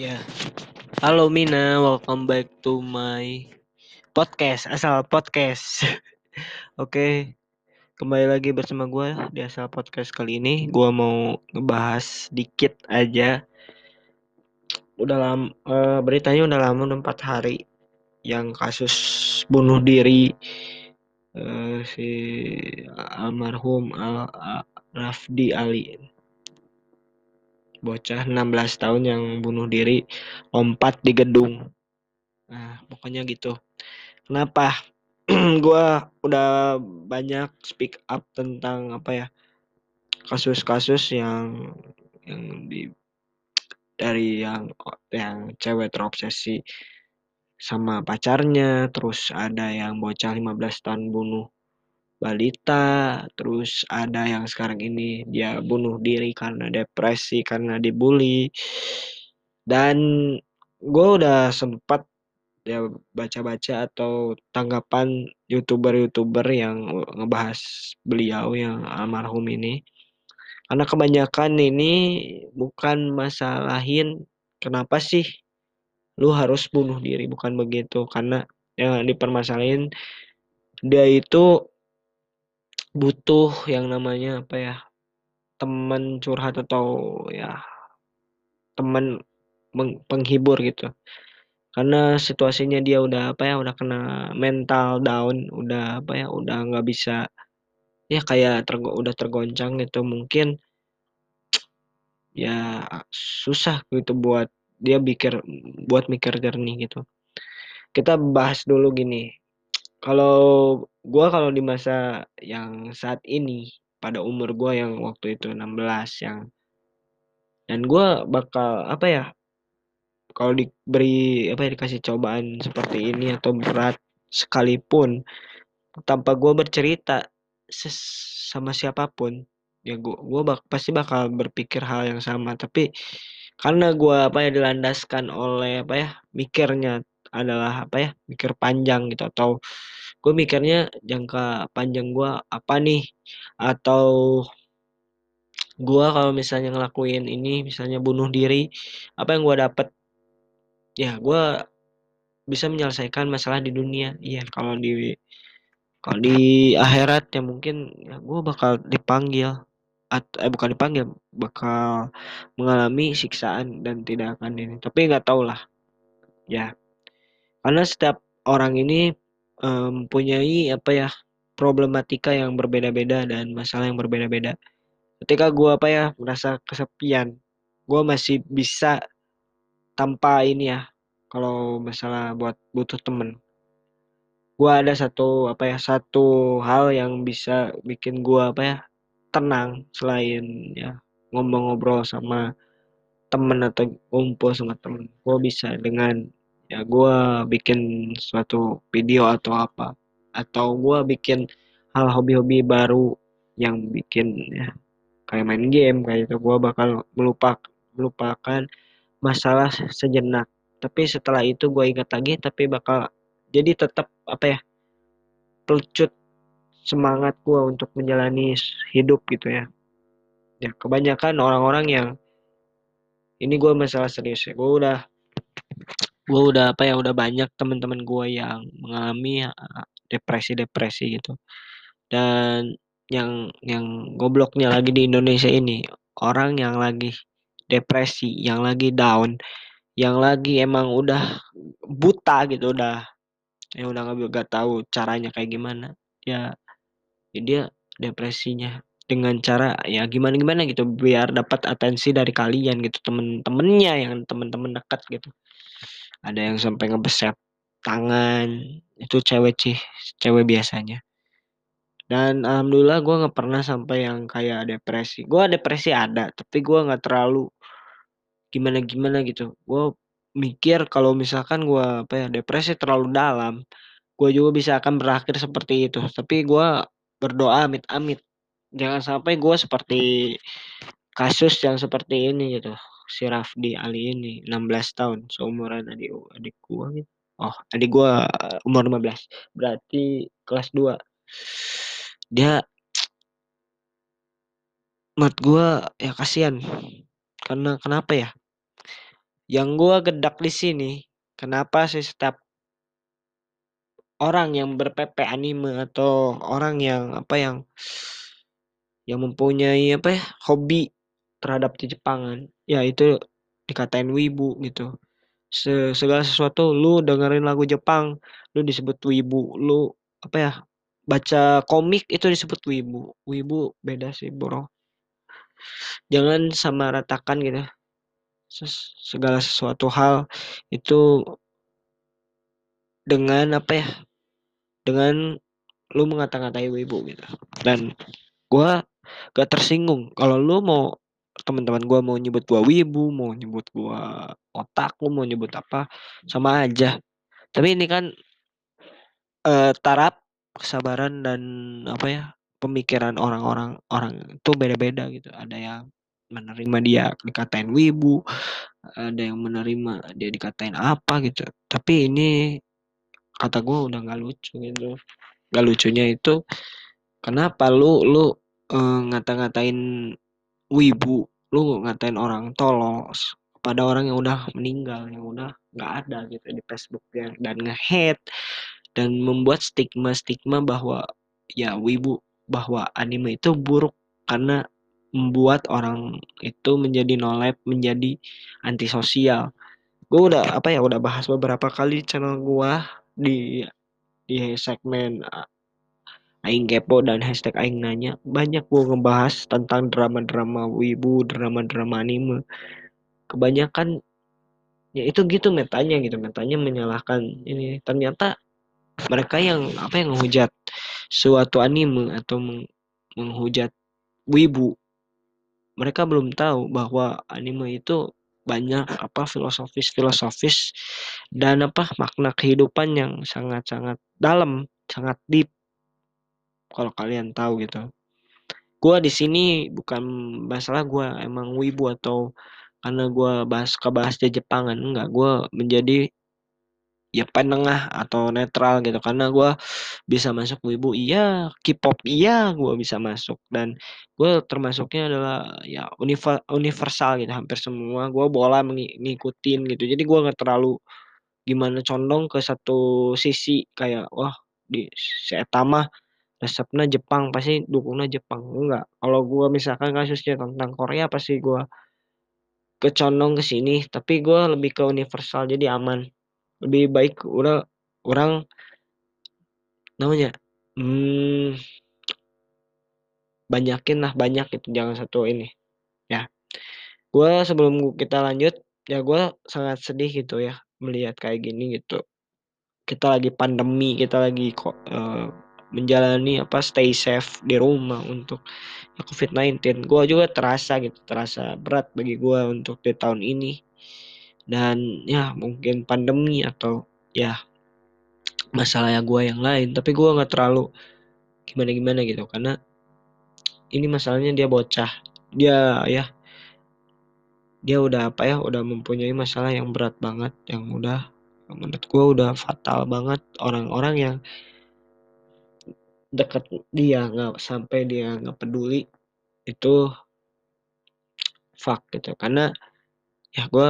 Ya. Halo Mina, welcome back to my podcast, asal podcast. Oke, kembali lagi bersama gue di asal podcast kali ini. Gue mau ngebahas dikit aja. Udah lama, uh, beritanya udah lama, udah empat hari yang kasus bunuh diri uh, si almarhum Al, Al Rafdi Ali bocah 16 tahun yang bunuh diri lompat di gedung. Nah pokoknya gitu. Kenapa? Gue udah banyak speak up tentang apa ya kasus-kasus yang yang di dari yang yang cewek terobsesi sama pacarnya terus ada yang bocah 15 tahun bunuh balita terus ada yang sekarang ini dia bunuh diri karena depresi karena dibully. Dan gue udah sempat ya baca-baca atau tanggapan youtuber-youtuber yang ngebahas beliau yang almarhum ini. Karena kebanyakan ini bukan masalahin kenapa sih lu harus bunuh diri bukan begitu. Karena yang dipermasalahin dia itu butuh yang namanya apa ya teman curhat atau ya teman penghibur gitu. Karena situasinya dia udah apa ya udah kena mental down udah apa ya udah nggak bisa ya kayak tergo udah tergoncang gitu. Mungkin ya susah gitu buat dia pikir buat mikir jernih gitu. Kita bahas dulu gini kalau gue kalau di masa yang saat ini pada umur gue yang waktu itu 16 yang dan gue bakal apa ya kalau diberi apa ya dikasih cobaan seperti ini atau berat sekalipun tanpa gue bercerita sama siapa pun ya gue gue bak pasti bakal berpikir hal yang sama. Tapi karena gue apa ya dilandaskan oleh apa ya mikirnya adalah apa ya mikir panjang gitu atau gue mikirnya jangka panjang gue apa nih? Atau gue kalau misalnya ngelakuin ini misalnya bunuh diri apa yang gue dapet? Ya gue bisa menyelesaikan masalah di dunia. Iya kalau di kalau di akhirat ya mungkin ya gue bakal dipanggil atau eh, bukan dipanggil bakal mengalami siksaan dan tidak akan ini. Tapi nggak tahu lah ya karena setiap orang ini mempunyai um, apa ya problematika yang berbeda-beda dan masalah yang berbeda-beda. Ketika gue apa ya merasa kesepian gue masih bisa tanpa ini ya kalau masalah buat butuh temen. Gue ada satu apa ya satu hal yang bisa bikin gue apa ya tenang selain ya ngomong-ngobrol sama temen atau kumpul sama temen. Gue bisa dengan ya gue bikin suatu video atau apa. Atau gue bikin hal hobi-hobi baru yang bikin ya kayak main game kayak itu gue bakal melupak melupakan masalah sejenak. Tapi setelah itu gue ingat lagi tapi bakal jadi tetap apa ya pelucut semangat gue untuk menjalani hidup gitu ya. Ya kebanyakan orang-orang yang ini gue masalah serius ya. Gue udah gue udah apa ya udah banyak teman-teman gue yang mengalami depresi-depresi gitu. Dan yang yang gobloknya lagi di Indonesia ini orang yang lagi depresi yang lagi down yang lagi emang udah buta gitu udah ya udah nggak tahu caranya kayak gimana ya ya dia depresinya dengan cara ya gimana gimana gitu biar dapat atensi dari kalian gitu temen-temennya yang temen-temen dekat gitu ada yang sampai ngebeset tangan. Itu cewek sih cewek biasanya. Dan alhamdulillah gue nggak pernah sampai yang kayak depresi. Gue depresi ada tapi gue nggak terlalu gimana gimana gitu. Gue mikir kalau misalkan gue apa ya depresi terlalu dalam gue juga bisa akan berakhir seperti itu. Tapi gue berdoa amit-amit. Jangan sampai gue seperti kasus yang seperti ini gitu si Rafdi Ali ini 16 tahun seumuran adik adik gue gitu. Oh adik gue umur 15 berarti kelas 2 dia menurut gue ya kasihan. Karena kenapa ya? Yang gua gedak di sini, kenapa sih setiap orang yang berPP anime atau orang yang apa yang yang mempunyai apa ya hobi terhadap Jepangan, ya itu dikatain wibu gitu. Se segala sesuatu lu dengerin lagu Jepang, lu disebut wibu, lu apa ya baca komik itu disebut wibu. Wibu beda sih, Bro. Jangan sama ratakan gitu. Segala sesuatu hal itu dengan apa ya? Dengan lu mengata-ngatai wibu gitu. Dan gua gak tersinggung kalau lu mau teman-teman gua mau nyebut gua wibu, mau nyebut gua otaku, mau nyebut apa, sama aja. Tapi ini kan uh, taraf kesabaran dan apa ya pemikiran orang-orang orang itu beda-beda gitu. Ada yang menerima dia dikatain wibu, ada yang menerima dia dikatain apa gitu. Tapi ini kata gue udah nggak lucu gitu. Gak lucunya itu kenapa lu lu uh, ngata-ngatain wibu, lu ngatain orang tolol pada orang yang udah meninggal, yang udah nggak ada gitu di Facebook ya dan nge-hate dan membuat stigma-stigma bahwa ya wibu bahwa anime itu buruk karena membuat orang itu menjadi nolep, menjadi antisosial. Gue udah apa ya udah bahas beberapa kali channel gue di di segmen Aing Kepo dan hashtag Aing Nanya banyak gue ngebahas tentang drama-drama wibu, drama-drama anime. Kebanyakan ya itu gitu metanya gitu metanya menyalahkan ini ternyata mereka yang apa yang menghujat suatu anime atau menghujat wibu mereka belum tahu bahwa anime itu banyak apa filosofis-filosofis dan apa makna kehidupan yang sangat-sangat dalam, sangat deep. Kalau kalian tahu gitu. Gua di sini bukan masalah gua emang wibu atau karena gua bahas kebahas Jepangan enggak, gua menjadi ya penengah atau netral gitu karena gue bisa masuk wibu iya K-pop iya gue bisa masuk. Dan gue termasuknya adalah ya universal gitu hampir semua. Gue bola mengikutin gitu. Jadi gue nggak terlalu gimana condong ke satu sisi kayak wah di Setama resepnya Jepang pasti dukungnya Jepang. Enggak kalau gue misalkan kasusnya tentang Korea pasti gue kecondong ke sini tapi gue lebih ke universal jadi aman. Lebih baik udah orang namanya hmm, banyakin lah banyak itu jangan satu ini. Ya gue sebelum kita lanjut ya gue sangat sedih gitu ya melihat kayak gini gitu. Kita lagi pandemi kita lagi kok uh, menjalani apa stay safe di rumah untuk ya, COVID-19 gue juga terasa gitu terasa berat bagi gue untuk di tahun ini. Dan ya mungkin pandemi atau ya masalah ya gue yang lain tapi gue nggak terlalu gimana gimana gitu. Karena ini masalahnya dia bocah. Dia ya dia udah apa ya udah mempunyai masalah yang berat banget yang udah menurut gue udah fatal banget. Orang-orang yang deket dia nggak sampai dia nggak peduli itu fuck gitu. Karena ya gue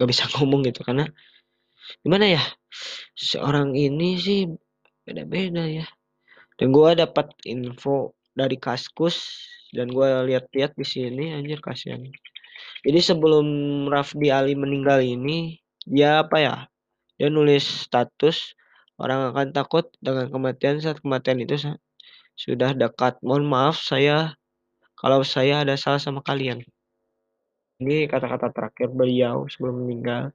gak bisa ngomong gitu. Karena gimana ya seorang ini sih beda-beda ya. Dan gue dapat info dari kaskus dan gue lihat-lihat di sini anjir kasihan. Jadi sebelum Rafdi Ali meninggal ini dia apa ya dia nulis status orang akan takut dengan kematian saat kematian itu sudah dekat mohon maaf saya kalau saya ada salah sama kalian ini kata-kata terakhir beliau sebelum meninggal.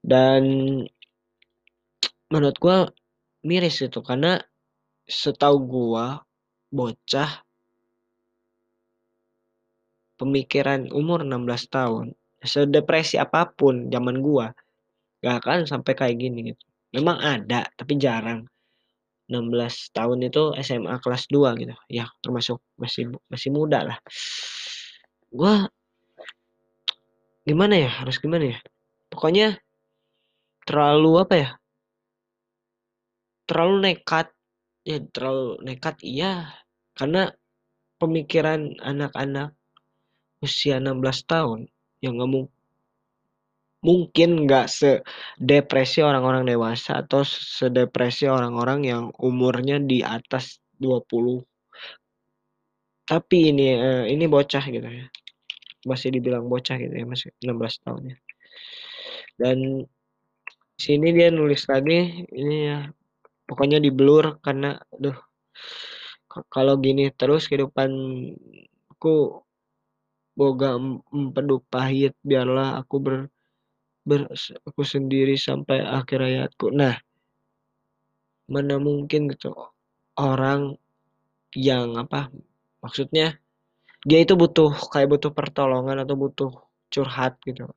Dan menurut gue miris itu karena setahu gue bocah pemikiran umur 16 tahun sedepresi apa pun zaman gua gak akan sampai kayak gini gitu. Memang ada tapi jarang. 16 tahun itu SMA kelas 2 gitu. Ya termasuk masih masih muda lah. Gua gimana ya harus gimana ya pokoknya terlalu apa ya terlalu nekat ya terlalu nekat iya karena pemikiran anak-anak usia 16 tahun yang nggak mungkin nggak sedepresi orang-orang dewasa atau sedepresi orang-orang yang umurnya di atas 20. Tapi ini uh, ini bocah gitu ya. Masih dibilang bocah gitu ya, masih 16 tahun ya. Dan sini dia nulis lagi ini ya pokoknya di blur karena aduh kalau gini terus kehidupanku boga empedu pahit biarlah aku ber, aku sendiri sampai akhir hayatku. Nah mana mungkin gitu orang yang apa maksudnya dia itu butuh kayak butuh pertolongan atau butuh curhat gitu.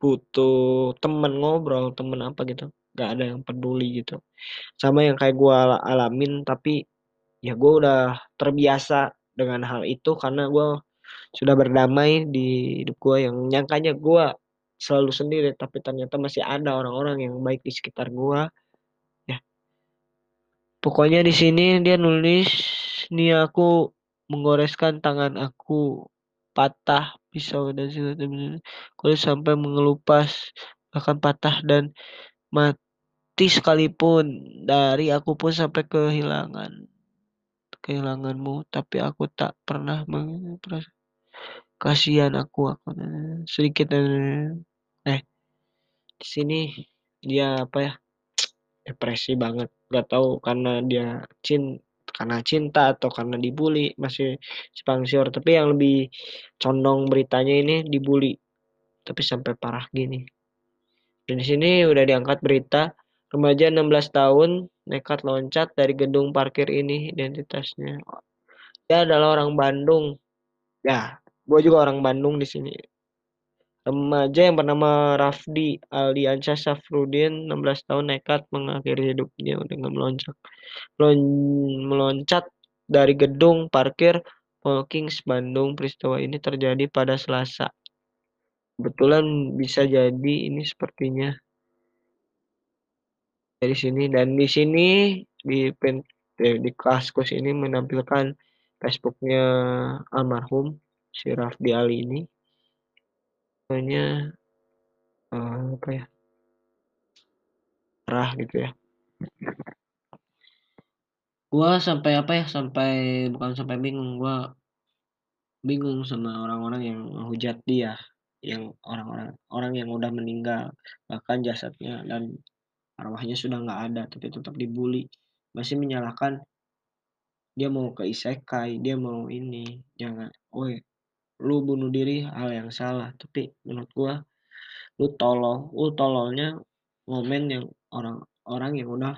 Butuh temen ngobrol temen apa gitu gak ada yang peduli gitu. Sama yang kayak gue alamin tapi ya gue udah terbiasa dengan hal itu karena gue sudah berdamai di hidup gue yang nyangkanya gue selalu sendiri tapi ternyata masih ada orang-orang yang baik di sekitar gue ya. Pokoknya di sini dia nulis nih aku menggoreskan tangan aku patah pisau dan kalau sampai mengelupas bahkan patah dan mati sekalipun. Dari aku pun sampai kehilangan kehilanganmu tapi aku tak pernah mengperasa kasihan aku aku sedikit di sini dia apa ya depresi banget. Gak tahu karena dia cinta karena cinta atau karena dibully masih simpang siur tapi yang lebih condong beritanya ini dibully. Tapi sampai parah gini. Dan di sini udah diangkat berita remaja 16 tahun nekat loncat dari gedung parkir ini identitasnya. Dia adalah orang Bandung. Ya gue juga orang Bandung di sini remaja yang bernama Rafdi Aldiansyah Safrudin 16 tahun nekat mengakhiri hidupnya dengan meloncat meloncat dari gedung parkir Kings Bandung. Peristiwa ini terjadi pada Selasa. Kebetulan bisa jadi ini sepertinya dari sini dan di sini di pen, di kelaskus ini menampilkan Facebooknya almarhum si Rafdi Ali ini namanya uh, apa ya rah gitu ya. Gua sampai apa ya sampai bukan sampai bingung gua bingung sama orang-orang yang menghujat dia yang orang-orang orang yang udah meninggal bahkan jasadnya dan arwahnya sudah nggak ada tapi tetap dibully. Masih menyalahkan dia mau ke isekai dia mau ini jangan woi lu bunuh diri hal yang salah. Tapi menurut gua lu tolol. Lu tololnya momen yang orang-orang yang udah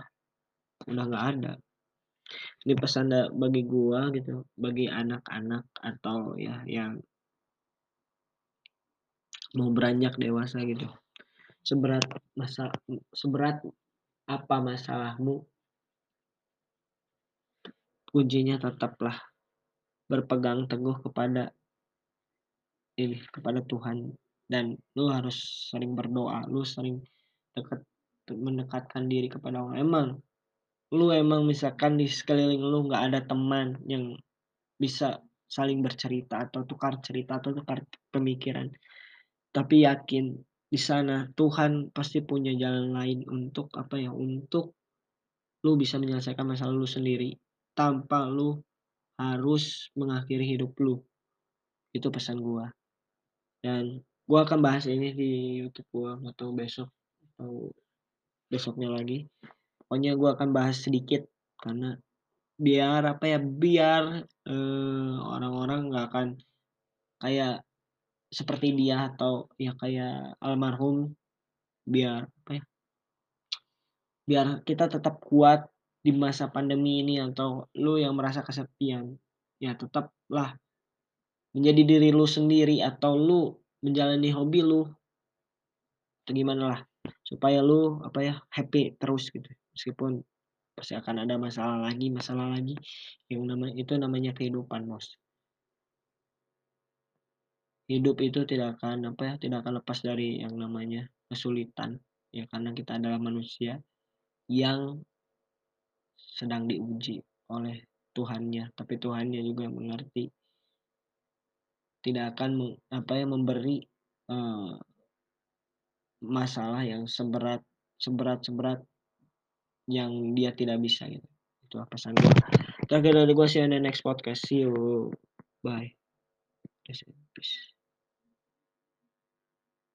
udah nggak ada. Ini pesan bagi gua gitu bagi anak-anak atau ya yang mau beranjak dewasa gitu. Seberat masa seberat apa masalahmu kuncinya tetaplah berpegang teguh kepada ini kepada Tuhan. Dan lu harus sering berdoa lu sering dekat mendekatkan diri kepada Allah. Emang lu emang misalkan di sekeliling lu nggak ada teman yang bisa saling bercerita atau tukar cerita atau tukar pemikiran. Tapi yakin di sana Tuhan pasti punya jalan lain untuk apa ya untuk lu bisa menyelesaikan masalah lu sendiri tanpa lu harus mengakhiri hidup lu. Itu pesan gua dan gua akan bahas ini di YouTube gua atau besok atau besoknya lagi. Pokoknya gue akan bahas sedikit karena biar apa ya biar eh, orang-orang nggak akan kayak seperti dia atau ya kayak almarhum biar apa ya biar kita tetap kuat di masa pandemi ini atau lu yang merasa kesepian ya tetaplah menjadi diri lu sendiri atau lu menjalani hobi lu atau gimana lah supaya lu apa ya happy terus gitu. Meskipun pasti akan ada masalah lagi masalah lagi yang namanya itu namanya kehidupan bos. Hidup itu tidak akan apa ya tidak akan lepas dari yang namanya kesulitan ya karena kita adalah manusia yang sedang diuji oleh Tuhannya. Tapi Tuhannya juga mengerti tidak akan apa ya memberi uh, masalah yang seberat seberat seberat yang dia tidak bisa gitu. Itu apa pesan gue terakhir dari gue see you the next podcast. See you. Bye. Peace